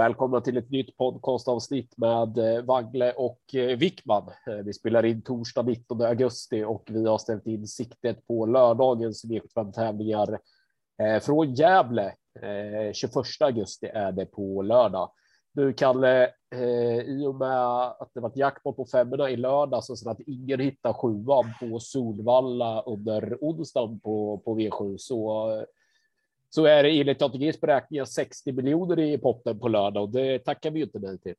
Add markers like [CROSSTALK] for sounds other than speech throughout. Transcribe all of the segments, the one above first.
Välkomna till ett nytt podcastavsnitt med eh, Wangle och eh, Wickman. Eh, vi spelar in torsdag 19 augusti och vi har ställt in siktet på lördagens V75 tävlingar från Gävle. 21 augusti är det på lördag. Du Kalle, i och med att det var jackpot på femmorna i lördag så att ingen hittar sjuan på Solvalla under onsdagen på, på V7 så så är det enligt ATGs beräkningar 60 miljoner i potten på lördag och det tackar vi ju inte nej till.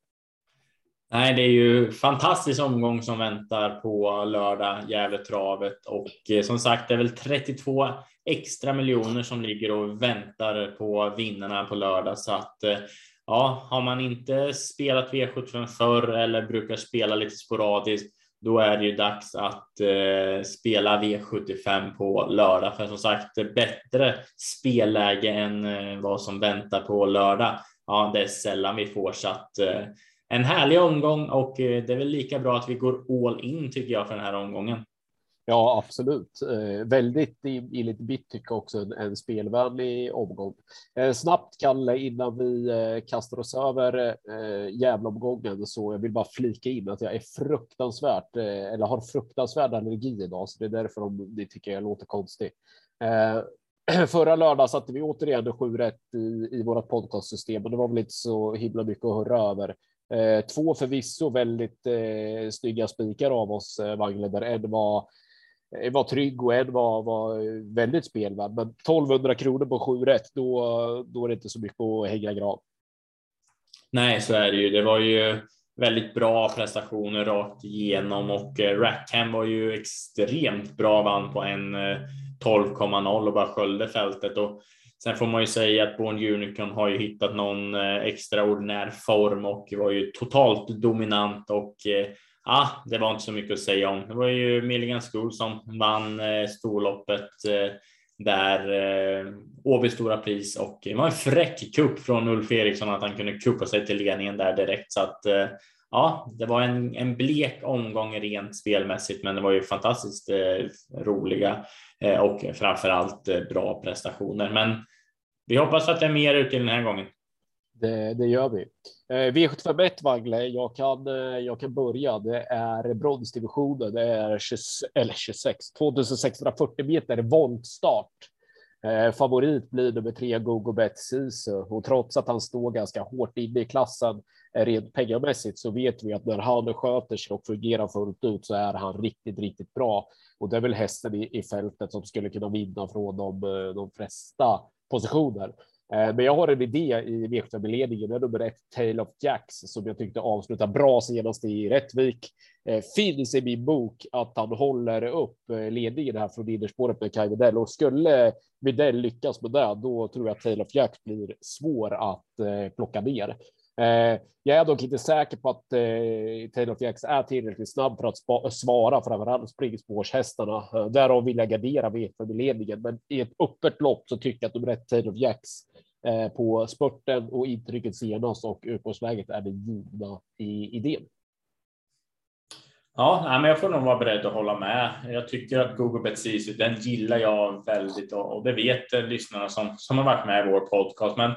Nej, det är ju fantastisk omgång som väntar på lördag, Gävletravet och eh, som sagt, det är väl 32 extra miljoner som ligger och väntar på vinnarna på lördag så att eh, ja, har man inte spelat V75 förr eller brukar spela lite sporadiskt då är det ju dags att eh, spela V75 på lördag. För som sagt, bättre spelläge än eh, vad som väntar på lördag. Ja, det är sällan vi får så att eh, en härlig omgång och eh, det är väl lika bra att vi går all in tycker jag för den här omgången. Ja, absolut. Eh, väldigt enligt mitt tycke också en, en spelvänlig omgång. Eh, snabbt Kalle, innan vi eh, kastar oss över eh, jävla så jag vill bara flika in att jag är fruktansvärt eh, eller har fruktansvärd allergi idag, så det är därför om ni tycker jag låter konstig. Eh, [CLEARS THROAT] förra lördagen satte vi återigen sju rätt i, i vårt podcastsystem, och det var väl inte så himla mycket att höra över. Eh, två förvisso väldigt eh, snygga spikar av oss, eh, Wangle, där en var Eh, var trygg och en var, var eh, väldigt spelvärd. Men 1200 kronor på 7 rätt, då, då är det inte så mycket att hänga grav. Nej, så är det ju. Det var ju väldigt bra prestationer rakt igenom och eh, Rackham var ju extremt bra, vann på en 12,0 och bara sköljde fältet. Och sen får man ju säga att Born Unicorn har ju hittat någon extraordinär form och var ju totalt dominant och ja, det var inte så mycket att säga om. Det var ju Milligan School som vann eh, storloppet eh, där eh, Åby stora pris och det var en fräck kupp från Ulf Eriksson att han kunde kuppa sig till ledningen där direkt så att ja, det var en, en blek omgång rent spelmässigt, men det var ju fantastiskt roliga och framför allt bra prestationer. Men vi hoppas att det är mer ute den här gången. Det, det gör vi. Eh, V751 Vagle, jag kan, eh, jag kan börja. Det är bronsdivisionen. Det är 20, eller 26, 2640 meter voltstart. Eh, favorit blir nummer tre Gogobet Sisu och trots att han står ganska hårt inne i klassen eh, rent pengamässigt så vet vi att när han sköter sig och fungerar fullt ut så är han riktigt, riktigt bra. Och det är väl hästen i, i fältet som skulle kunna vinna från de, eh, de flesta positioner. Eh, men jag har en idé i V75-ledningen, nummer ett, Tale of Jacks, som jag tyckte avslutar bra senast i Rättvik. Eh, finns i min bok att han håller upp eh, ledningen här från innerspåret med Kaj Widell och skulle Widell lyckas med det, då tror jag att Tale of Jacks blir svår att plocka ner. Eh, jag är dock inte säker på att eh, Taylor Jacks är tillräckligt snabb för att svara framförallt springspårshästarna. Eh, därav vill jag gardera V5-ledningen, men i ett öppet lopp så tycker jag att de rätt Taylor Jacks eh, på spurten och intrycket senast och utgångsläget är det givna i idén. Ja, men jag får nog vara beredd att hålla med. Jag tycker att Google Bet den gillar jag väldigt och det vet lyssnarna som, som har varit med i vår podcast. Men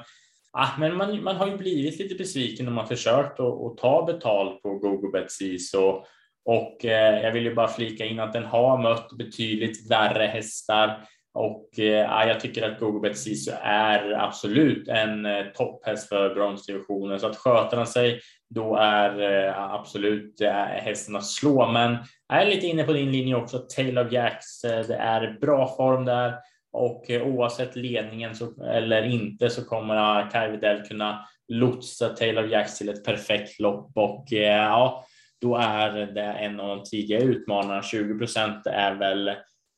Ah, men man, man har ju blivit lite besviken när man försökt att, att ta betalt på Google Betsis och, och eh, jag vill ju bara flika in att den har mött betydligt värre hästar och eh, ah, jag tycker att Google Betsis är absolut en eh, topphäst för bronsdivisionen så att sköter han sig då är eh, absolut eh, hästen att slå. Men jag är lite inne på din linje också. Taylor Jacks, eh, det är bra form där och eh, oavsett ledningen så, eller inte så kommer Kaj Widell kunna lotsa Taylor Jacks till ett perfekt lopp och eh, ja, då är det en av de tidiga utmanarna. 20 procent är väl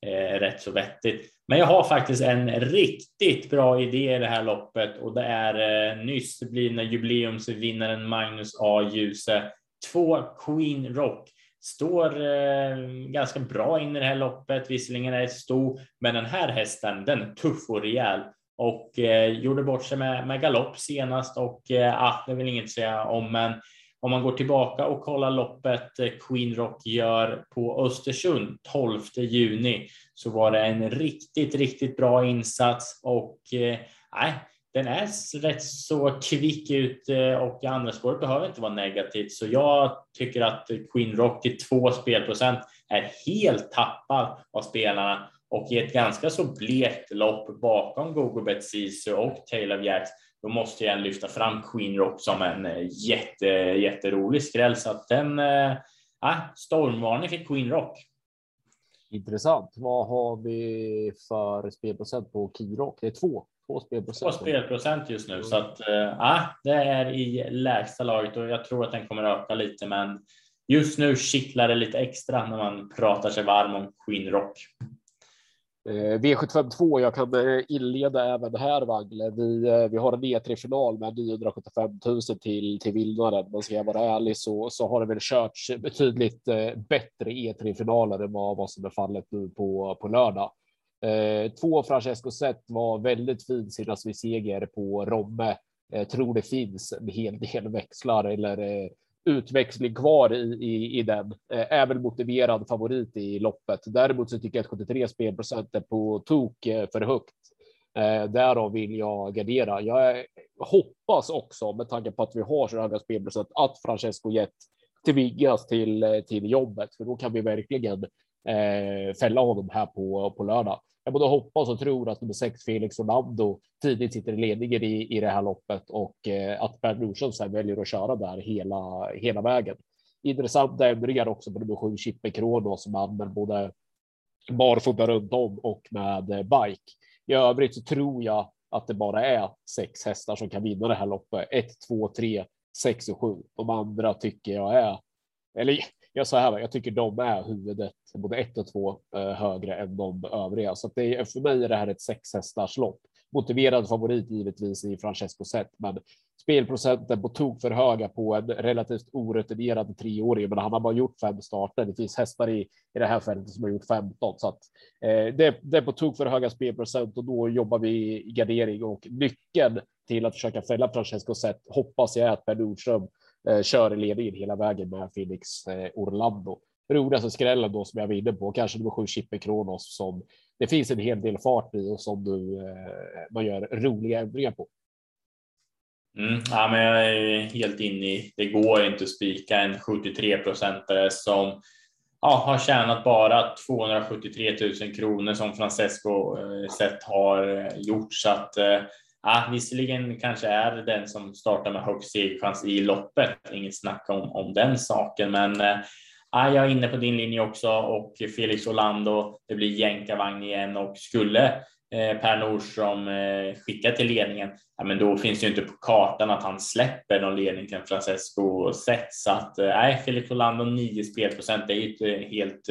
eh, rätt så vettigt. Men jag har faktiskt en riktigt bra idé i det här loppet och det är eh, nyss blivna jubileumsvinnaren Magnus A. Djuse. Två Queen Rock står eh, ganska bra in i det här loppet. Visserligen är det stor, men den här hästen, den är tuff och rejäl och eh, gjorde bort sig med, med galopp senast och eh, ah, det vill inget säga om, men om man går tillbaka och kollar loppet eh, Queen Rock gör på Östersund 12 juni så var det en riktigt, riktigt bra insats och eh, den är rätt så kvick ut eh, och andra spåret behöver inte vara negativt. Så jag tycker att Queen Rock till 2 spelprocent är helt tappad av spelarna och i ett ganska så blekt lopp bakom Gogobet Sisu och Taylor Jacks då måste jag lyfta fram Queen Rock som en eh, jätte, jätterolig skräll. Så att den, äh, stormvarning för Queen Rock. Intressant. Vad har vi för spelprocent på Key Rock? Det är två. Två spelprocent. Två spelprocent just nu, så att äh, det är i lägsta laget och jag tror att den kommer öka lite, men just nu kittlar det lite extra när man pratar sig varm om Queen Rock. Eh, V752, jag kan eh, inleda även här Wagle. Vi, vi har en E3-final med 975 000 till, till vinnaren. Men ska jag vara ärlig så, så har det väl körts betydligt bättre E3-finaler än vad, vad som är fallet nu på, på lördag. Eh, två Francesco Zet var väldigt fin senast vid seger på Romme. Jag tror det finns en hel del växlar eller eh, utväxling kvar i, i, i den. Är väl motiverad favorit i loppet. Däremot så tycker jag att 73 spelprocent är på tok för högt. Därav vill jag gardera. Jag hoppas också med tanke på att vi har så höga spelprocent att Francesco Jet tvingas till, till jobbet, för då kan vi verkligen eh, fälla honom här på, på lördag jag både hoppas och tror att nummer sex Felix Orlando tidigt sitter i ledningen i, i det här loppet och eh, att Bernt Nordström sen väljer att köra där hela, hela vägen. Intressanta ändringar också på nummer sju Chippe Kronos som använder både barfota runt om och med eh, bike. I övrigt så tror jag att det bara är sex hästar som kan vinna det här loppet. 1, 2, 3, 6 och 7. De andra tycker jag är, eller jag sa här, jag tycker de är huvudet både ett och två eh, högre än de övriga. Så att det är, för mig är det här ett sex hästars lopp. Motiverad favorit givetvis i Francesco Zet, men spelprocenten på tok för höga på en relativt orutinerad treåring. Men han har bara gjort fem starter. Det finns hästar i, i det här fältet som har gjort 15 så att eh, det, det är på tok för höga spelprocent och då jobbar vi i gardering och nyckeln till att försöka fälla Francesco Zet hoppas jag är att Per Nordström eh, kör ledningen hela vägen med Felix eh, Orlando. Roligaste skrällen då som jag var inne på, kanske nummer sju Chippe Kronos som det finns en hel del fart i och som du eh, man gör roliga ändringar på. Mm, ja, men jag är helt inne i. Det går inte att spika en 73 procentare som ja, har tjänat bara 273 000 kronor som Francesco eh, sett har eh, gjort så att eh, ah, visserligen kanske är det den som startar med högst segerchans i loppet. Inget snack om, om den saken, men ah, jag är inne på din linje också och Felix Orlando. Det blir jänkarvagn igen och skulle eh, Per Nordström eh, skicka till ledningen, ja, men då finns det ju inte på kartan att han släpper någon ledning till en Francesco Zet. Så att eh, nej, Felix Orlando 9 spelprocent, det är ju ett eh, helt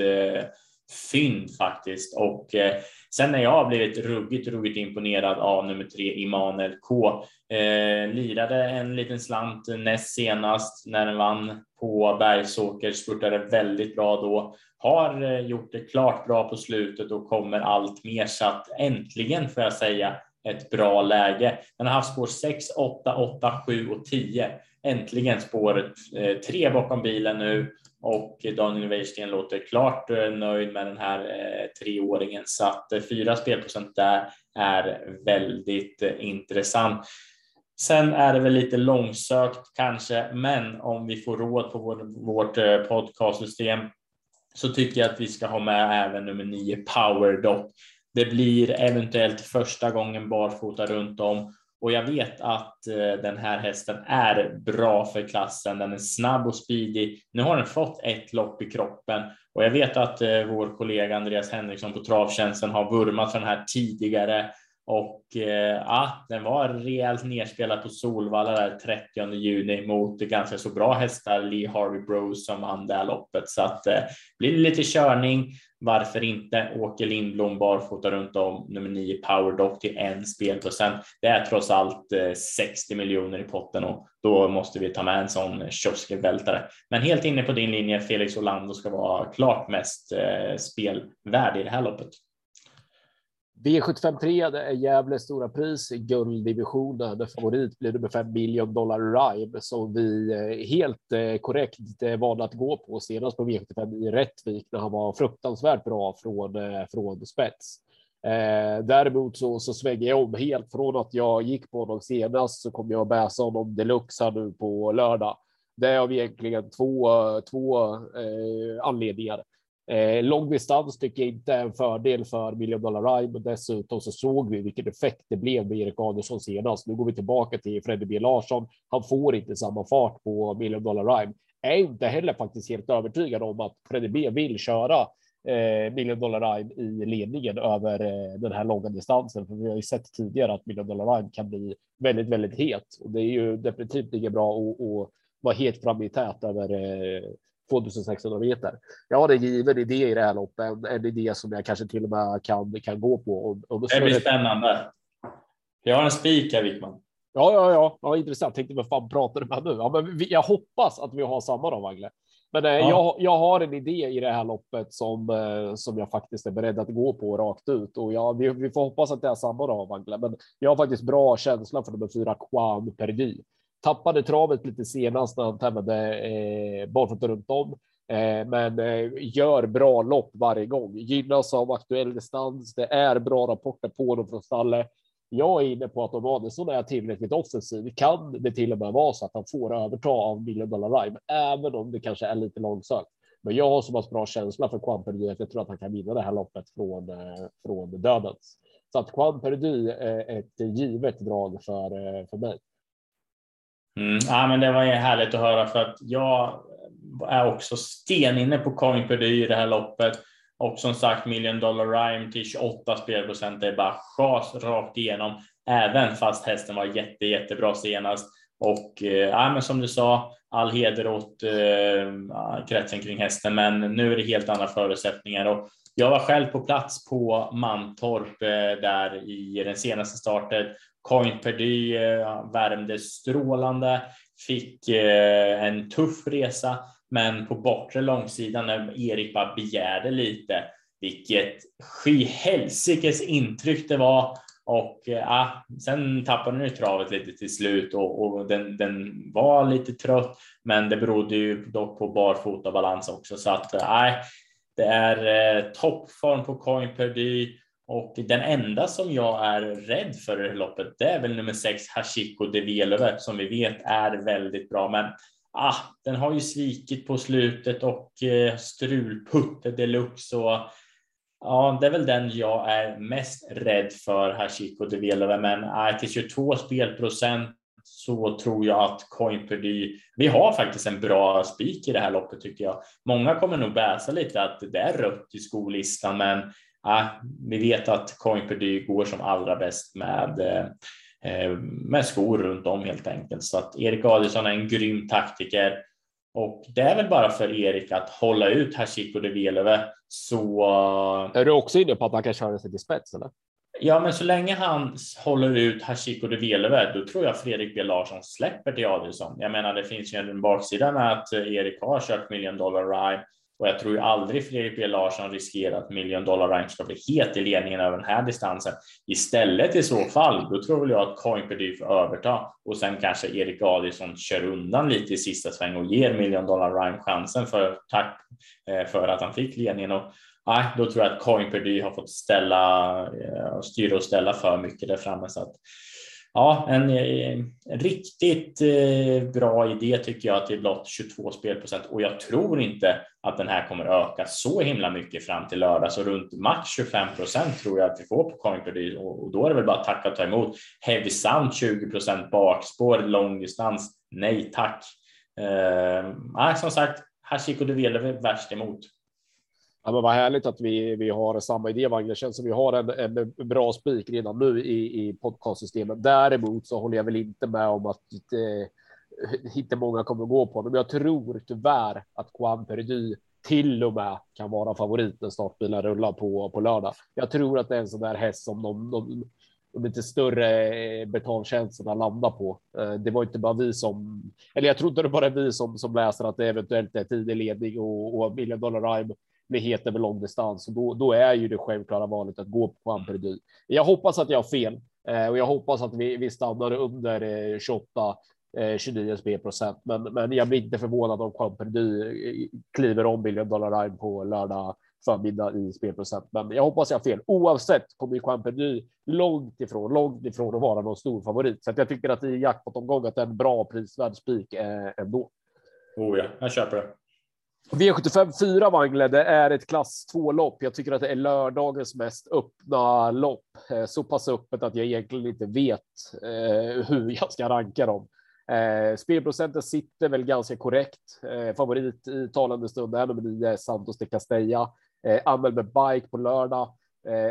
fynd faktiskt. Och eh, sen när jag har blivit ruggigt, ruggigt imponerad av nummer tre Immanuel K. Eh, lirade en liten slant näst senast när den vann på Bergsåker, spurtade väldigt bra då. Har eh, gjort det klart bra på slutet och kommer allt mer så att äntligen får jag säga ett bra läge. Den har haft spår 6, 8, 8, 7 och 10. Äntligen spåret 3 eh, bakom bilen nu och Daniel Weirsten låter klart eh, nöjd med den här eh, treåringen så att eh, fyra spelprocent där är väldigt intressant. Sen är det väl lite långsökt kanske, men om vi får råd på vår, vårt podcastsystem så tycker jag att vi ska ha med även nummer nio Power Dock. Det blir eventuellt första gången barfota runt om och jag vet att eh, den här hästen är bra för klassen. Den är snabb och speedig. Nu har den fått ett lopp i kroppen och jag vet att eh, vår kollega Andreas Henriksson på Travtjänsten har vurmat för den här tidigare och eh, ja, den var rejält nedspelad på Solvalla där 30 juni mot ganska så bra hästar, Lee Harvey Bros som vann det här loppet. Så att det blir lite körning varför inte? Åke Lindblom barfota runt om nummer 9 Powerdock till en spelprocent. Det är trots allt eh, 60 miljoner i potten och då måste vi ta med en sån kioskvältare. Men helt inne på din linje, Felix Orlando ska vara klart mest eh, spelvärd i det här loppet. V753 det är Gävles stora pris i gulddivisionen. Favorit blir nummer 5 miljon dollar Rhyme som vi eh, helt eh, korrekt eh, valde att gå på senast på V75 i Rättvik när han var fruktansvärt bra från från spets. Eh, däremot så, så svänger jag om helt från att jag gick på honom senast så kommer jag att bäsa honom deluxe här nu på lördag. Det är av egentligen två, två eh, anledningar. Eh, långdistans tycker jag inte är en fördel för Million Dollar Rhyme. Dessutom så såg vi vilken effekt det blev med Erik Adelsson senast. Nu går vi tillbaka till Freddy B Larsson. Han får inte samma fart på Million Dollar Rhyme. Är inte heller faktiskt helt övertygad om att Freddy B vill köra eh, Million Dollar Rhyme i ledningen över eh, den här långa distansen. För vi har ju sett tidigare att Million Dollar Rhyme kan bli väldigt, väldigt het och det är ju definitivt inget bra att vara het fram i tät över eh, 2600 meter. Jag har en given idé i det här loppet, en, en idé som jag kanske till och med kan, kan gå på. Om, om det, det blir spännande. Jag har en spik här Wickman. Ja, ja, ja, ja, intressant. Tänkte vad fan pratar du med nu? Ja, men vi, jag hoppas att vi har samma då, Wagle. Men eh, ja. jag, jag har en idé i det här loppet som eh, som jag faktiskt är beredd att gå på rakt ut och ja, vi, vi får hoppas att det är samma då, Wagle. Men jag har faktiskt bra känsla för nummer fyra Quan Perdy tappade travet lite senast när han tävlade eh, barfota runt om, eh, men eh, gör bra lopp varje gång. Gynnas av aktuell distans. Det är bra rapporter på dem från stallet. Jag är inne på att om Adelsson är tillräckligt offensiv kan det till och med vara så att han får överta av Million Dollar Rhyme, även om det kanske är lite långsökt. Men jag har så pass bra känsla för Juan Perdy att jag tror att han kan vinna det här loppet från, eh, från dödens. Så att Juan Perdy är eh, ett givet drag för, eh, för mig. Mm. Ja, men det var härligt att höra för att jag är också steninne på Coin Perdy i det här loppet. Och som sagt, Million Dollar Rhyme till 28 spelprocent. Det är bara chas rakt igenom, även fast hästen var jätte, jättebra senast. Och eh, ja, men som du sa, all heder åt eh, kretsen kring hästen, men nu är det helt andra förutsättningar. Och jag var själv på plats på Mantorp eh, där i den senaste starten Coin Perdy eh, värmde strålande, fick eh, en tuff resa, men på bortre långsidan när Erik bara begärde lite, vilket skyhelsikes intryck det var. Och ja, sen tappade den ju travet lite till slut och, och den, den, var lite trött, men det berodde ju dock på barfotabalans också. Så att nej, det är eh, toppform på Coin Perdy och den enda som jag är rädd för i loppet, det är väl nummer sex Hashiko de Velove som vi vet är väldigt bra. Men ah, den har ju svikit på slutet och eh, strulputte deluxe. Och, ja, det är väl den jag är mest rädd för, Hashiko de Velove. Men eh, till 22 spelprocent så tror jag att Coin Perdy, vi har faktiskt en bra spik i det här loppet tycker jag. Många kommer nog bäsa lite att det är rött i skolistan, men ja, vi vet att Coin Perdy går som allra bäst med eh, med skor runt om helt enkelt. Så att Erik Adielsson är en grym taktiker och det är väl bara för Erik att hålla ut Hashiko de Velove så. Är du också inne på att han kan köra sig till spets eller? Ja, men så länge han håller ut Hashiko de Velove, då tror jag Fredrik B Larsson släpper till Adielsson. Jag menar, det finns ju en baksida med att Erik har kört Million Dollar Ride och jag tror ju aldrig Fredrik B Larsson riskerar att Million Dollar Rank ska bli het i ledningen över den här distansen. Istället i så fall, då tror väl jag att Coinperdy får överta och sen kanske Erik Adielsson kör undan lite i sista sväng och ger Million Dollar Rank chansen för tack eh, för att han fick ledningen. Och, nej, då tror jag att Coinperdy har fått ställa, eh, styra och ställa för mycket där framme. Så att, ja, en, eh, en riktigt eh, bra idé tycker jag till blott 22 spelprocent och jag tror inte att den här kommer öka så himla mycket fram till lördag, så runt max 25 procent tror jag att vi får på Coinperdy och då är det väl bara att tacka och ta emot. Heavy Sound 20 procent bakspår, långdistans. Nej tack. Eh, som sagt, Hashiko de Vele värst emot. Ja, men vad härligt att vi, vi har samma idé. Det känns som vi har en, en bra spik redan nu i, i podcastsystemet. Däremot så håller jag väl inte med om att inte, inte många kommer gå på honom. Jag tror tyvärr att Juan Perdy till och med kan vara favorit när startbilen rullar på, på lördag. Jag tror att det är en sån där häst som de, de, de lite större eh, betaltjänsterna landar på. Eh, det var inte bara vi som, eller jag tror inte det bara är vi som, som läser att det eventuellt är tidig ledning och, och Million Dollar Rhyme blir het över långdistans och då, då är ju det självklara valet att gå på Amperdy. Jag hoppas att jag har fel eh, och jag hoppas att vi, vi stannar under 28 29 spelprocent, men, men jag blir inte förvånad om Camperdy eh, kliver om billion dollar på lördag förmiddag i spelprocent. Men jag hoppas jag har fel. Oavsett kommer Camperdy långt ifrån, långt ifrån att vara någon stor favorit. Så att jag tycker att i jackpot-omgång att det är en bra prisvärd spik eh, ändå. Oh ja, jag köper det. V75 4 Wangle, det är ett klass 2 lopp. Jag tycker att det är lördagens mest öppna lopp. Eh, så pass öppet att jag egentligen inte vet eh, hur jag ska ranka dem. Eh, spelprocenten sitter väl ganska korrekt. Favorit i talande stund är nummer 9, Santos de Castella. Anmäld med bike på lördag.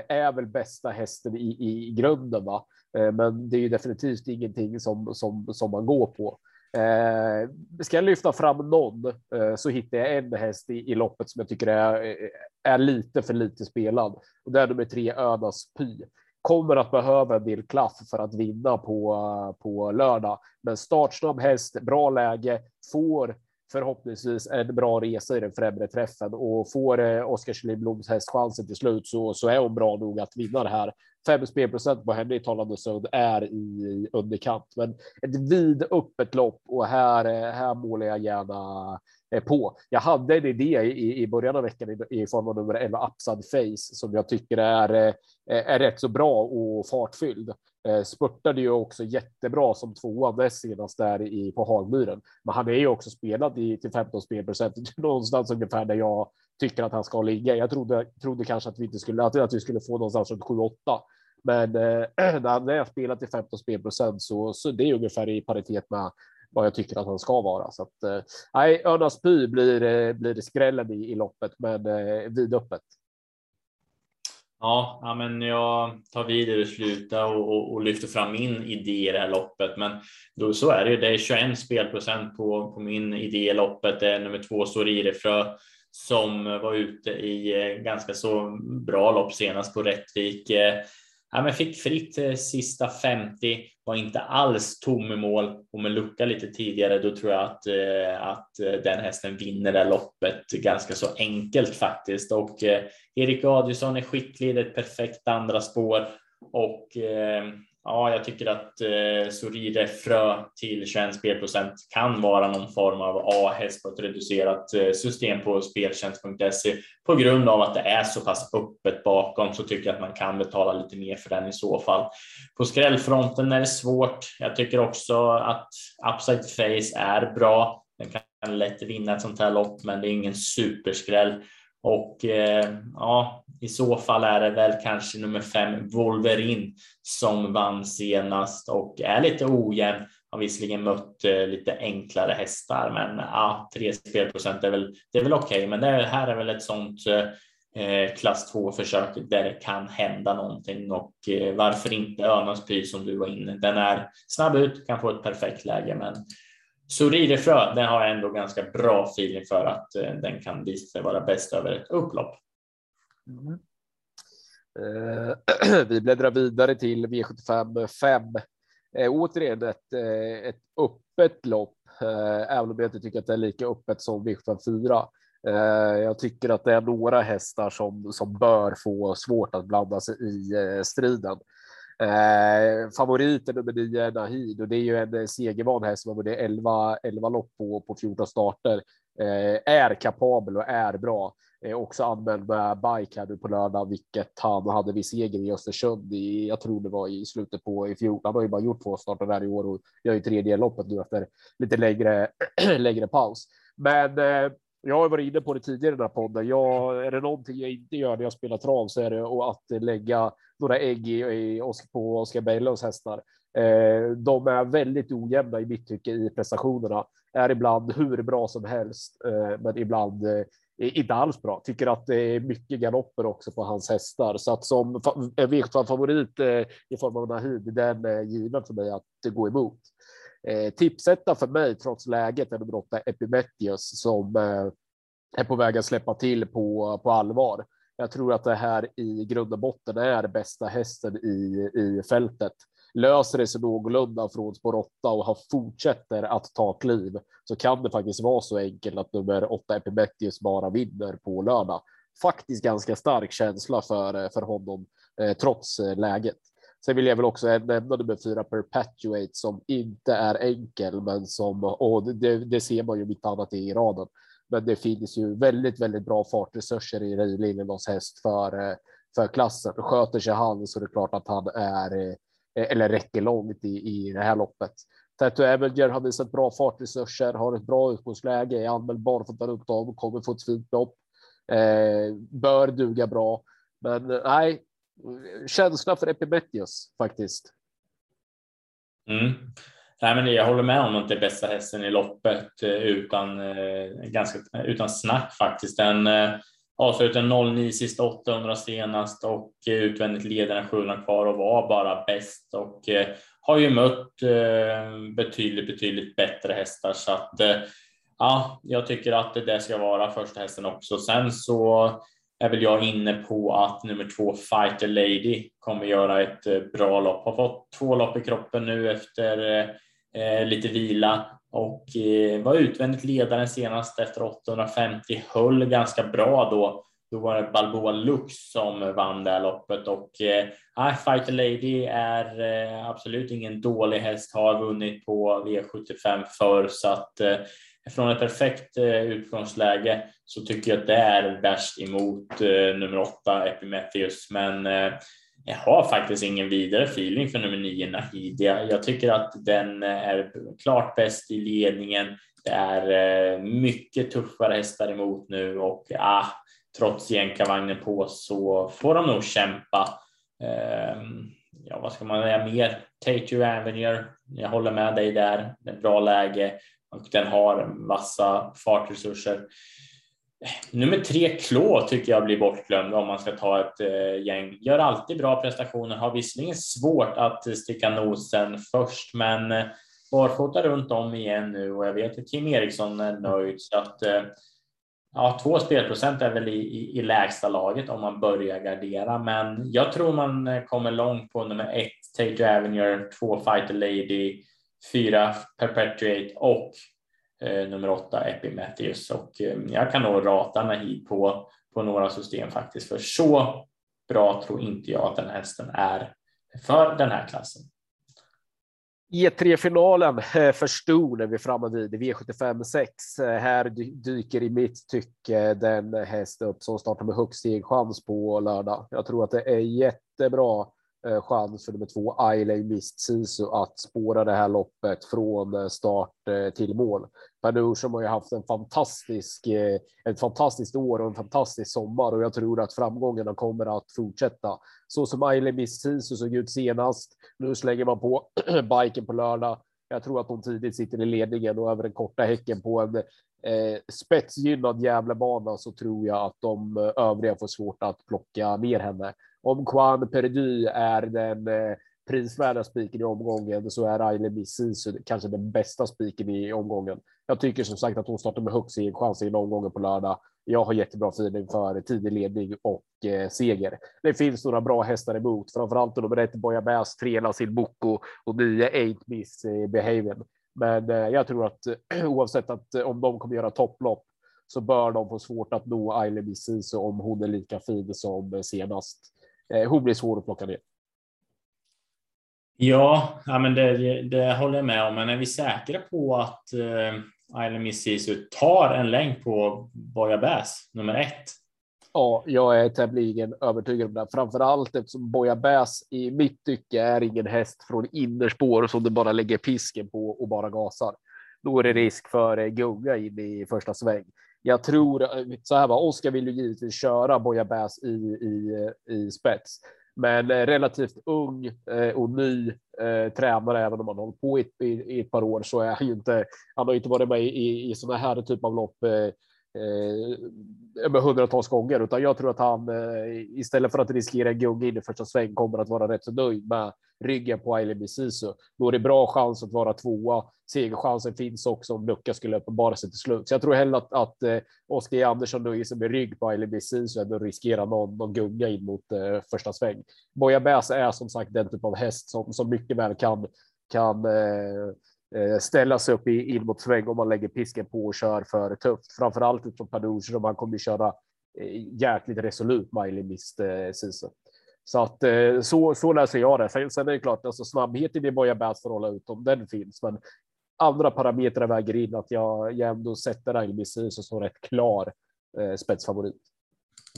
Är väl bästa hästen i, i, grunden, va? Men det är ju definitivt ingenting som, som, som man går på. Eh, ska jag lyfta fram någon eh, så hittar jag en häst i, i loppet som jag tycker är, eh, är lite för lite spelad och det är nummer tre Önas Py kommer att behöva en del klaff för att vinna på, på lördag. Men startsnabb häst, bra läge, får förhoppningsvis en bra resa i den främre träffen och får eh, Oskar Kjellin häst chansen till slut så, så är hon bra nog att vinna det här. Fem spelprocent på henne i talande stund är i underkant, men ett vidöppet lopp och här, här målar jag gärna eh, på. Jag hade en idé i, i början av veckan i, i form av nummer 11 Upside Face som jag tycker är, eh, är, rätt så bra och fartfylld. Eh, spurtade ju också jättebra som tvåa näst senast där i, på Hagmyren. Men han är ju också spelad i, till 15 spelprocent, [LAUGHS] någonstans ungefär där jag tycker att han ska ligga. Jag trodde, trodde kanske att vi inte skulle, att, att vi skulle få någonstans runt 7-8. Men eh, [CLEARS THROAT] när jag spelat till 15 spelprocent så, så det är ungefär i paritet med vad jag tycker att han ska vara. Så att, eh, nej, Örnas Py blir, eh, blir skrällen i, i loppet, men eh, vidöppet. Ja, ja, men jag tar vidare och slutar och, och, och, lyfter fram min idé i det här loppet. Men då, så är det ju. Det är 21 spelprocent på, på min idé i loppet. Det är nummer två Storirefrö som var ute i eh, ganska så bra lopp senast på Rättvik. Eh, ja, men fick fritt eh, sista 50 var inte alls tom i mål och med lucka lite tidigare, då tror jag att, att den hästen vinner det loppet ganska så enkelt faktiskt. Och Erik Adielsson är skicklig, det är ett perfekt andra spår och Ja, jag tycker att eh, Soride Frö till 21 spelprocent kan vara någon form av A-häst på ett reducerat eh, system på speltjänst.se. På grund av att det är så pass öppet bakom så tycker jag att man kan betala lite mer för den i så fall. På skrällfronten är det svårt. Jag tycker också att Upside Face är bra. Den kan lätt vinna ett sånt här lopp, men det är ingen superskräll. Och eh, ja, i så fall är det väl kanske nummer fem Wolverine, som vann senast och är lite ojämn. Har visserligen mött eh, lite enklare hästar, men ja, tre spelprocent är väl, det är väl okej. Okay. Men det här är väl ett sånt eh, eh klass 2 försök där det kan hända någonting och eh, varför inte Önas Py som du var inne. Den är snabb ut, kan få ett perfekt läge, men Sorirefrö, den har jag ändå ganska bra feeling för att eh, den kan visa sig vara bäst över ett upplopp. Mm. Eh, [CLEARS THROAT] vi bläddrar vidare till V75 5. Eh, återigen ett, eh, ett öppet lopp, eh, även om jag inte tycker att det är lika öppet som V75 4. Eh, jag tycker att det är några hästar som, som bör få svårt att blanda sig i eh, striden. Eh, favoriten nummer nio Nahid och det är ju en eh, segervan häst som har vunnit 11, 11 lopp på, på 14 starter. Eh, är kapabel och är bra. Eh, också anmäld med bike här nu på lördag, vilket han hade vid seger i Östersund i, jag tror det var i slutet på i fjol. Han har ju bara gjort två starter där i år och gör ju tredje loppet nu efter lite längre, [CLEARS THROAT] längre paus. Men eh, jag har varit inne på det tidigare i den här podden. Jag, är det någonting jag inte gör när jag spelar trav så är det att lägga några ägg i, i, på Oskar Berglunds hästar. Eh, de är väldigt ojämna i mitt tycke i prestationerna. Är ibland hur bra som helst, eh, men ibland eh, inte alls bra. Tycker att det är mycket galopper också på hans hästar. Så att som V75-favorit eh, i form av Nahid, den är given för mig att gå emot. Eh, tipsetta för mig, trots läget, är nummer åtta Epimetheus som eh, är på väg att släppa till på, på allvar. Jag tror att det här i grund och botten är bästa hästen i, i fältet. Löser det sig någorlunda från spår 8 och har fortsätter att ta kliv så kan det faktiskt vara så enkelt att nummer 8 Epimetheus bara vinner på lördag. Faktiskt ganska stark känsla för, för honom eh, trots eh, läget. Sen vill jag väl också nämna nummer fyra Perpetuate som inte är enkel, men som och det, det ser man ju mitt annat i raden. Men det finns ju väldigt, väldigt bra fartresurser i Liljedaals häst för, för klassen. Sköter sig han så är det klart att han är eh, eller räcker långt i, i det här loppet. Tattoo Avenger har visat bra fartresurser, har ett bra utgångsläge, är användbar för att ta upp dem, kommer få ett fint lopp. Eh, bör duga bra, men nej, känsla för Epimetheus faktiskt. Mm. Nej, men jag håller med om att det är bästa hästen i loppet eh, utan, eh, ganska, utan snack faktiskt. Den eh, avslutade 09 sista 800 senast och eh, utvändigt leder en 700 kvar och var bara bäst och eh, har ju mött betydligt, betydligt bättre hästar så att ja, jag tycker att det ska vara första hästen också. Sen så är väl jag inne på att nummer två Fighter Lady kommer göra ett eh, bra lopp. Har fått två lopp i kroppen nu efter eh, eh lite vila och eh, var utvändigt ledaren senast efter 850, höll ganska bra då. Då var det Balboa Lux som vann det här loppet och eh, Fighter Lady är eh, absolut ingen dålig häst, har vunnit på V75 förr. så att eh, från ett perfekt eh, utgångsläge så tycker jag att det är värst emot eh, nummer åtta Epimetheus, men eh, jag har faktiskt ingen vidare feeling för nummer nio Nahidia. Jag tycker att den är klart bäst i ledningen. Det är mycket tuffare hästar emot nu och ah, trots jänkarvagnen på så får de nog kämpa. Ehm, ja, vad ska man säga mer? Take your Avenue. Jag håller med dig där. Det är bra läge och den har massa fartresurser. Nummer tre, Klå, tycker jag blir bortglömd om man ska ta ett eh, gäng. Gör alltid bra prestationer, har visserligen svårt att sticka nosen först, men eh, barfota runt om igen nu och jag vet att Kim Eriksson är nöjd så att eh, ja, två spelprocent är väl i, i, i lägsta laget om man börjar gardera, men jag tror man eh, kommer långt på nummer ett, Tate Avenue, två Fighter Lady, fyra Perpetuate och eh, nummer åtta Epimetheus och eh, jag kan nog rata Nahid på, på några system faktiskt för så bra tror inte jag att den hästen är för den här klassen. E3-finalen eh, för Stor när vi framme vid V75 6. Eh, här dyker i mitt tycke den häst upp som startar med högst chans på lördag. Jag tror att det är jättebra Eh, chans för nummer två, Ailey Mist Sisu, att spåra det här loppet från eh, start eh, till mål. Panursham har ju haft en fantastisk, ett fantastiskt år och en fantastisk sommar och jag tror att framgångarna kommer att fortsätta. Så som Ailey Mist Sisu såg ut senast. Nu slänger man på [CLEARS THROAT] biken på lördag. Jag tror att hon tidigt sitter i ledningen och över den korta häcken på en eh, spetsgynnad Gävlebana så tror jag att de eh, övriga får svårt att plocka ner henne om Juan Perdy är den eh, prisvärda spiken i omgången så är Aile Missis kanske den bästa spiken i omgången. Jag tycker som sagt att hon startar med högst chans i omgången på lördag. Jag har jättebra feeling för tidig ledning och eh, seger. Det finns några bra hästar emot, framförallt nummer ett Boja Bass, tre Lasil Boko och nio Eight Miss eh, Men eh, jag tror att [CLEARS THROAT] oavsett att eh, om de kommer göra topplopp så bör de få svårt att nå Aile Misisu om hon är lika fin som eh, senast. Eh, hon blir svår att plocka ner. Ja, ja men det, det håller jag med om. Men är vi säkra på att eh, Island Miss Sisu tar en längd på Boja Bass, nummer ett? Ja, jag är tämligen övertygad om det. Framför allt eftersom Boja Bass i mitt tycke är ingen häst från innerspår som du bara lägger pisken på och bara gasar. Då är det risk för eh, gunga in i första sväng jag tror så här var Oskar vill ju givetvis köra Boja Bass i, i, i spets, men eh, relativt ung eh, och ny eh, tränare, även om han hållit på i, i, i, ett par år så är han ju inte. Han har inte varit med i, i sådana här typ av lopp eh, Eh, hundratals gånger, utan jag tror att han eh, istället för att riskera en gunga in i första sväng kommer att vara rätt så nöjd med ryggen på Ailey Bisisu. Då är det bra chans att vara tvåa. Segerchansen finns också om lucka skulle uppenbara sig till slut. Så jag tror hellre att, att eh, Oskar Andersson nöjer sig med rygg på Ailey Bisisu än att riskera någon, någon gunga in mot eh, första sväng. Boja Bäs är som sagt den typ av häst som, som mycket väl kan kan Eh, Eh, ställa sig upp i, in mot sväng om man lägger pisken på och kör för tufft. Framför allt utifrån Paduch som man kommer att köra eh, jäkligt resolut Miley Mist eh, season. Så att så, så läser jag det. Sen, sen är det klart, alltså snabbheten i Boja Bass får hålla ut om den finns, men andra parametrar väger in att jag, jag ändå sätter Miley Mist som rätt klar eh, spetsfavorit.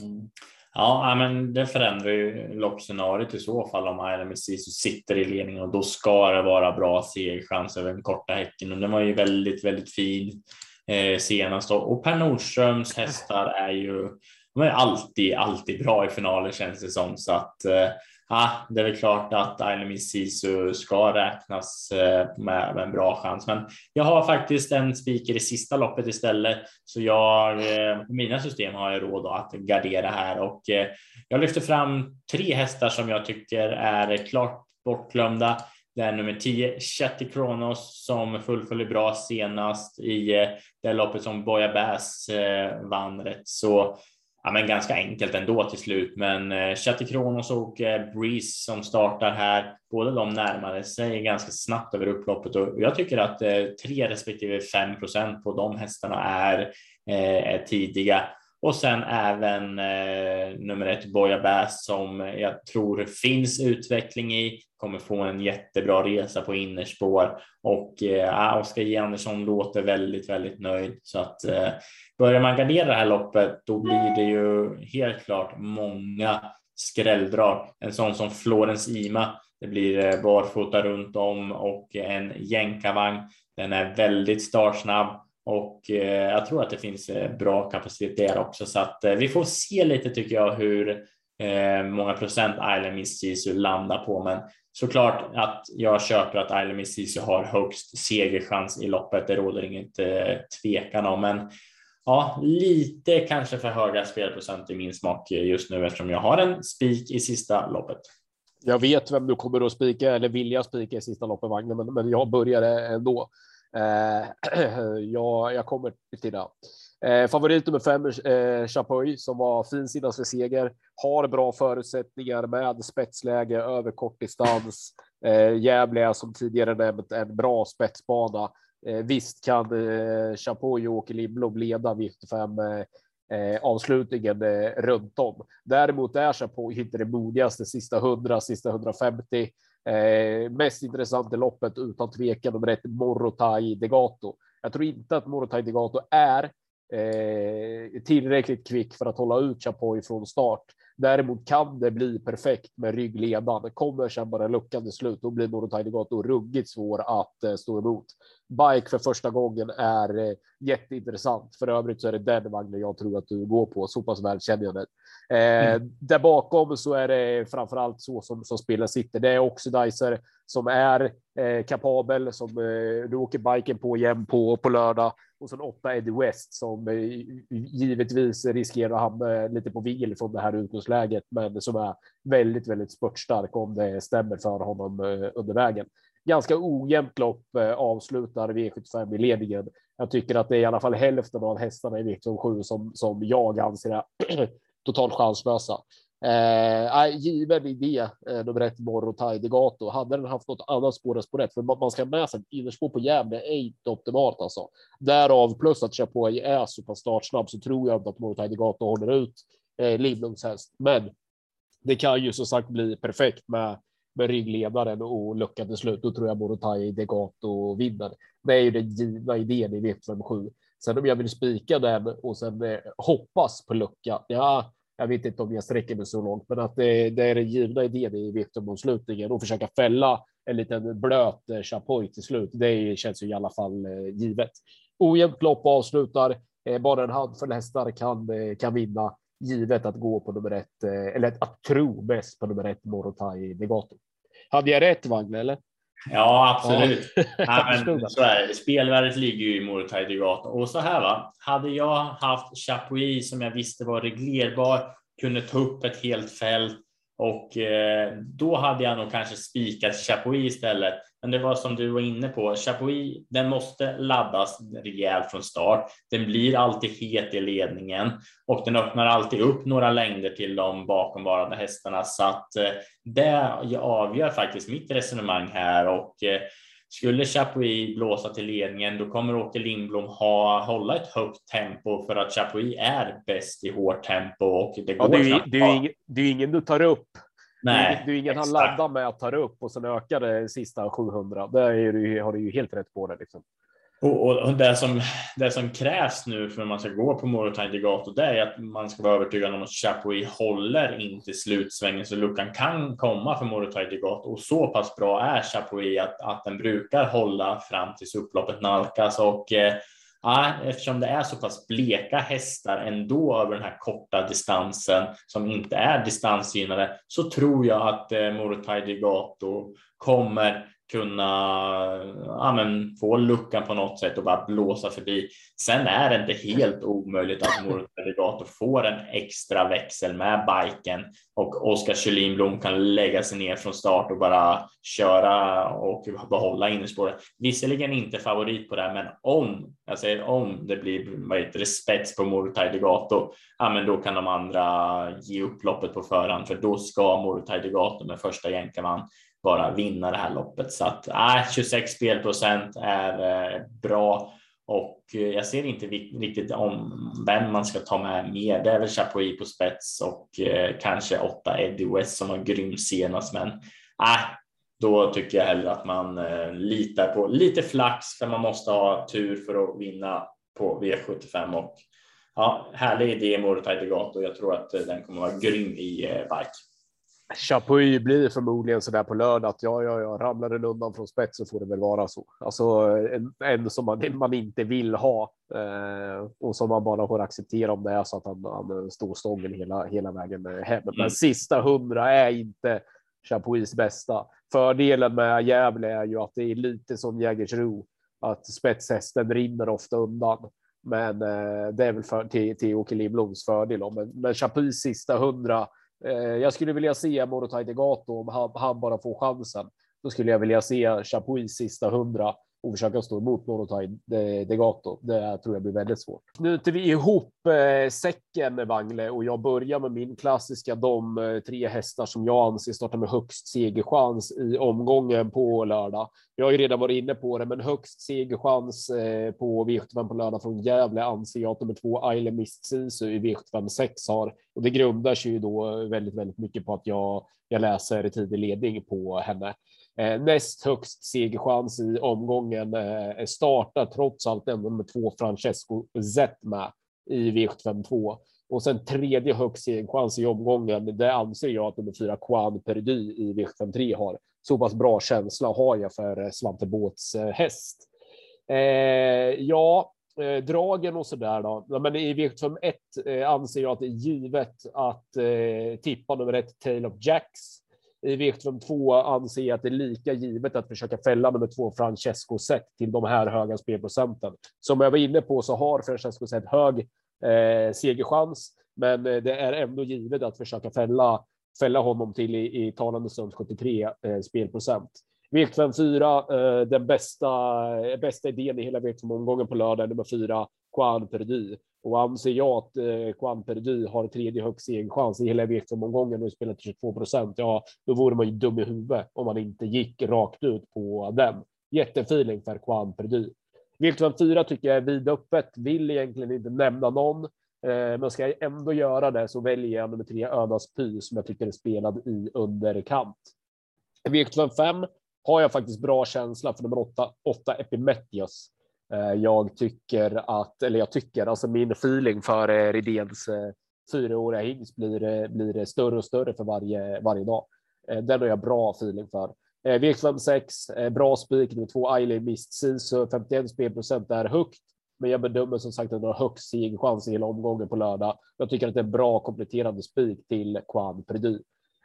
Mm. Ja, men det förändrar ju loppscenariot i så fall. Om Island Messiso sitter i ledningen och då ska det vara bra segerchans över den korta häcken. Och den var ju väldigt, väldigt fin eh, senast. Och Per Nordströms hästar är ju de är alltid, alltid bra i finaler känns det som. Så att eh, Ja, det är väl klart att Island Sisu ska räknas eh, med en bra chans, men jag har faktiskt en spiker i sista loppet istället, så jag eh, mina system har jag råd att gardera här. Och eh, jag lyfter fram tre hästar som jag tycker är klart bortglömda. Det är nummer 10 Chetty Kronos som fullföljer bra senast i eh, det loppet som Boja Bass vann rätt. Så ja, men ganska enkelt ändå till slut. Men eh, Kronos och eh, Breeze som startar här, båda de närmade sig ganska snabbt över upploppet och jag tycker att eh, 3 respektive 5 procent på de hästarna är, eh, är tidiga. Och sen även eh, nummer ett Boja Bass som jag tror finns utveckling i, kommer få en jättebra resa på innerspår och eh, ah, Oskar J Andersson låter väldigt, väldigt nöjd så att eh, börjar man gardera det här loppet, då blir det ju helt klart många skrälldrag. En sån som Florens Ima. Det blir eh, barfota runt om och en jänkarvagn. Den är väldigt startsnabb och eh, jag tror att det finns eh, bra kapacitet där också så att eh, vi får se lite tycker jag hur eh, många procent Island Miss Sisu landar på. Men såklart att jag köper att Island Miss Sisu har högst segerchans i loppet. Det råder inget eh, tvekan om, men ja, lite kanske för höga spelprocent i min smak just nu eftersom jag har en spik i sista loppet. Jag vet vem du kommer att spika eller vilja spika i sista loppet vagnen, men, men jag börjar ändå. Eh, [CLEARS THROAT] jag, jag kommer till det. Eh, favorit nummer fem, eh, Chapuis, som var fin senast för seger, har bra förutsättningar med spetsläge över kortdistans. Eh, Gävle är som tidigare nämnt en bra spetsbana. Eh, visst kan eh, Chapuis och Åke Lindblom leda V75 eh, eh, avslutningen eh, runt om. Däremot är Chapuis inte det modigaste sista 100, sista 150. Eh, mest intressant i loppet utan tvekan nummer ett Morotai Degato. Jag tror inte att Morotai Degato är eh, tillräckligt kvick för att hålla ut Chapoy från start. Däremot kan det bli perfekt med ryggledan. Kommer sen bara luckan till slut, då blir Morotai Degato ruggigt svår att eh, stå emot bike för första gången är eh, jätteintressant. För övrigt så är det den vagnen jag tror att du går på. Så pass väl känner jag det. Eh, mm. Där bakom så är det framför allt så som, som spelen sitter. Det är Oxidizer som är eh, kapabel, som eh, du åker biken på igen på, på lördag. Och sen åtta Eddie West som eh, givetvis riskerar att hamna eh, lite på vil från det här utgångsläget, men som är väldigt, väldigt spurtstark om det stämmer för honom eh, under vägen ganska ojämnt lopp avslutar V75 i ledningen. Jag tycker att det är i alla fall hälften av hästarna i V7 som, som jag anser är [CLEARS THROAT] totalt chanslösa. Eh, given idé, eh, nummer ett Morro Taidegato. Hade den haft något annat spår än spår ett, för man ska med sig innerspår på Gävle är inte optimalt alltså. Därav plus att Chapoy är så pass startsnabb så tror jag inte att Morro Taidegato håller ut eh, Lindlunds häst. Men det kan ju som sagt bli perfekt med med ryggledaren och lucka till slut. Då tror jag Morotai Degato vinner. Det är ju den givna idén i V57. Sen om jag vill spika den och sen eh, hoppas på lucka. Ja, jag vet inte om jag sträcker mig så långt, men att det, det är den givna idén i V75-omslutningen och försöka fälla en liten blöt eh, chapoy till slut. Det känns ju i alla fall eh, givet. Ojämnt lopp avslutar. Eh, bara en handfull hästar kan, kan vinna givet att gå på nummer ett eller att tro mest på nummer ett Morotai Negato. Hade jag rätt vagn eller? Ja, absolut. Ja, men, [LAUGHS] så är det. Spelvärdet ligger ju i Degato. Och så här va, hade jag haft Chapuis som jag visste var reglerbar, kunde ta upp ett helt fält och eh, då hade jag nog kanske spikat Chapuis istället. Men det var som du var inne på, Chapuis, den måste laddas rejält från start. Den blir alltid het i ledningen och den öppnar alltid upp några längder till de bakomvarande hästarna. Så att eh, det avgör faktiskt mitt resonemang här och eh, skulle Chapuis blåsa till ledningen, då kommer Åke Lindblom ha, hålla ett högt tempo för att Chapuis är bäst i hårt tempo och det går ja, det, är, det, är ingen, det är ingen du tar upp Nej, det är ingen han laddar med att ta upp och sen ökar det sista 700. Där är du, har du ju helt rätt på det. Liksom. Och, och, det, som, det som krävs nu för att man ska gå på Morotain Degato, det är att man ska vara övertygad om att Chapuis håller inte slutsvängen så luckan kan komma för Morotain Degato. Och så pass bra är Chapuis att, att den brukar hålla fram tills upploppet nalkas. Och eh, Ja, eftersom det är så pass bleka hästar ändå över den här korta distansen som inte är distansgynnade så tror jag att eh, Morotai Degato kommer kunna ja, men, få luckan på något sätt och bara blåsa förbi. Sen är det inte helt omöjligt att Morotai får en extra växel med biken och Oskar Kylinblom kan lägga sig ner från start och bara köra och behålla innerspåret. Visserligen inte favorit på det, här, men om jag säger om det blir vad heter det, spets på Morotai Degato, ja, men då kan de andra ge upp loppet på förhand, för då ska Morotai Degato med första jänkarman bara vinna det här loppet. Så att äh, 26 spelprocent är eh, bra och eh, jag ser inte riktigt om vem man ska ta med mer. Det är väl Chapuis på spets och eh, kanske åtta Eddie West som var grym senast, men äh, då tycker jag hellre att man eh, litar på lite flax för man måste ha tur för att vinna på V75 och ja, härlig idé Morotai Degato. Jag tror att eh, den kommer vara grym i eh, bike. Chapuis blir förmodligen så där på lördag att ja, ja, ja, ramlar den undan från spets så får det väl vara så. Alltså en, en som man, [LAUGHS] man inte vill ha eh, och som man bara får acceptera om det är så att han, han står stången hela, hela vägen hem. Men mm. sista hundra är inte Chapuis bästa. Fördelen med Gävle är ju att det är lite som Jägersro, att spetshästen rinner ofta undan. Men eh, det är väl för, till, till Åke Lindbloms fördel. Men, men Chapuis sista hundra Eh, jag skulle vilja se Morotai Degato om han, han, bara får chansen. Då skulle jag vilja se Chapuis sista hundra och försöka stå emot någon och ta Degato. Det tror jag blir väldigt svårt. Nu tar vi ihop eh, säcken Wangle och jag börjar med min klassiska de eh, tre hästar som jag anser startar med högst segerchans i omgången på lördag. Jag har ju redan varit inne på det, men högst segerchans eh, på V75 på lördag från Gävle anser jag att nummer två Isle Mist Sisu i V75 6 har och det grundar sig ju då väldigt, väldigt mycket på att jag, jag läser tidig ledning på henne. Eh, näst högst segerchans i omgången eh, startar trots allt ändå med två Francesco Zetma i V752 och sen tredje högst segerchans i omgången. Det anser jag att nummer fyra Quan Perdy i V753 har. Så pass bra känsla har jag för eh, Svante Båts eh, häst. Eh, ja, eh, dragen och så där då. Men i V751 eh, anser jag att det är givet att eh, tippa nummer ett Tail of Jacks i V752 anser jag att det är lika givet att försöka fälla nummer två Francesco Zet till de här höga spelprocenten. Som jag var inne på så har Francesco Zet hög eh, segerchans, men eh, det är ändå givet att försöka fälla, fälla honom till i, i talande stund 73 eh, spelprocent. V754, eh, den bästa, eh, bästa idén i hela V7-omgången på lördag, nummer fyra, Juan Perdy. Och anser jag att eh, Juan Perdy har tredje högst segerchans i hela V5-omgången och spelar till 22 procent, ja, då vore man ju dum i huvudet om man inte gick rakt ut på den. Jättefeeling för Juan Perdy. v 4 tycker jag är vidöppet, vill egentligen inte nämna någon, eh, men ska jag ändå göra det så väljer jag nummer tre Önas Py som jag tycker är spelad i underkant. v 5 har jag faktiskt bra känsla för nummer åtta, åtta Epimetheus. Eh, jag tycker att, eller jag tycker, alltså min feeling för Rydéns Redéns eh, fyraåriga hingst blir, blir större och större för varje, varje dag. Den har jag bra feeling för. V56, bra spik nummer två Ailey Mist Sisu, 51 spelprocent är högt, men jag bedömer som sagt att den har högst segerchans i hela omgången på lördag. Jag tycker att det är en bra kompletterande spik till Quan Predy.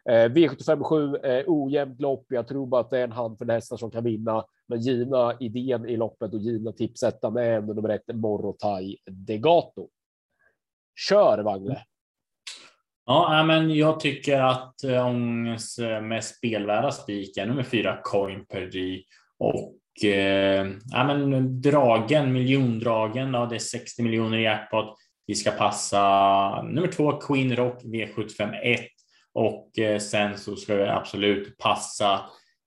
V75 7 ojämnt lopp. Jag tror bara att det är en handfull hästar som kan vinna, men givna idén i loppet och givna tipsettan är ändå nummer ett Morotai Degato. Kör Wangle. Ja, men jag tycker att eh, Ångens eh, mest spelvärda spik är nummer fyra Coin Perdi och eh, ja, men dragen, miljondragen. ja, det är 60 miljoner i jackpot. Vi ska passa nummer två Queen Rock V751 och eh, sen så ska vi absolut passa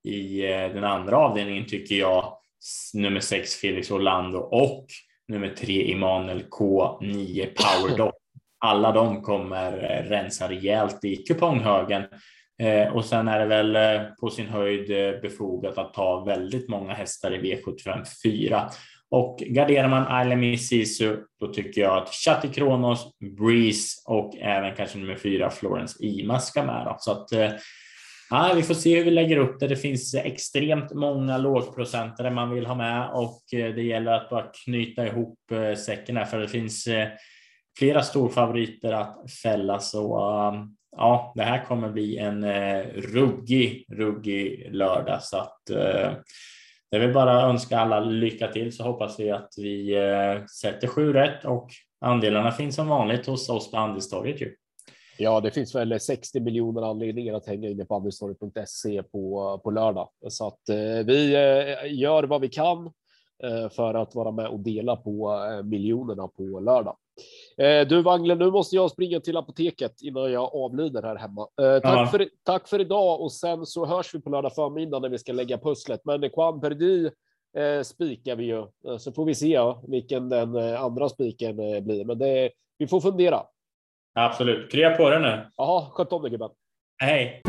i eh, den andra avdelningen tycker jag nummer sex Felix Orlando och nummer tre Emanuel K9 Power Dog. Alla de kommer eh, rensa rejält i kuponghögen Eh, och sen är det väl eh, på sin höjd befogat att ta väldigt många hästar i V75 4. Och garderar man Ailemi Sisu, då tycker jag att Chatti Kronos, Breeze och även kanske nummer fyra Florence Ima ska med. Då. Så att ja, vi får se hur vi lägger upp det. Det finns extremt många lågprocentare man vill ha med och eh, det gäller att bara knyta ihop eh, säcken här för det finns eh, flera storfavoriter att fälla. Så ja, det här kommer bli en ruggig, ruggig lördag så att det vill bara önska alla lycka till så hoppas vi att vi sätter sju rätt och andelarna finns som vanligt hos oss på Andelstorget ju. Ja, det finns väl 60 miljoner anledningar att hänga inne på andelstorget.se på, på lördag så att eh, vi eh, gör vad vi kan eh, för att vara med och dela på miljonerna på lördag. Du Wangle, nu måste jag springa till apoteket innan jag avlider här hemma. Tack, ja. för, tack för idag och sen så hörs vi på lördag förmiddag när vi ska lägga pusslet. Men Juan Perdi spikar vi ju, så får vi se vilken den andra spiken blir. Men det, vi får fundera. Absolut. Krya på det nu. Jaha, sköt om dig gubben. Hej.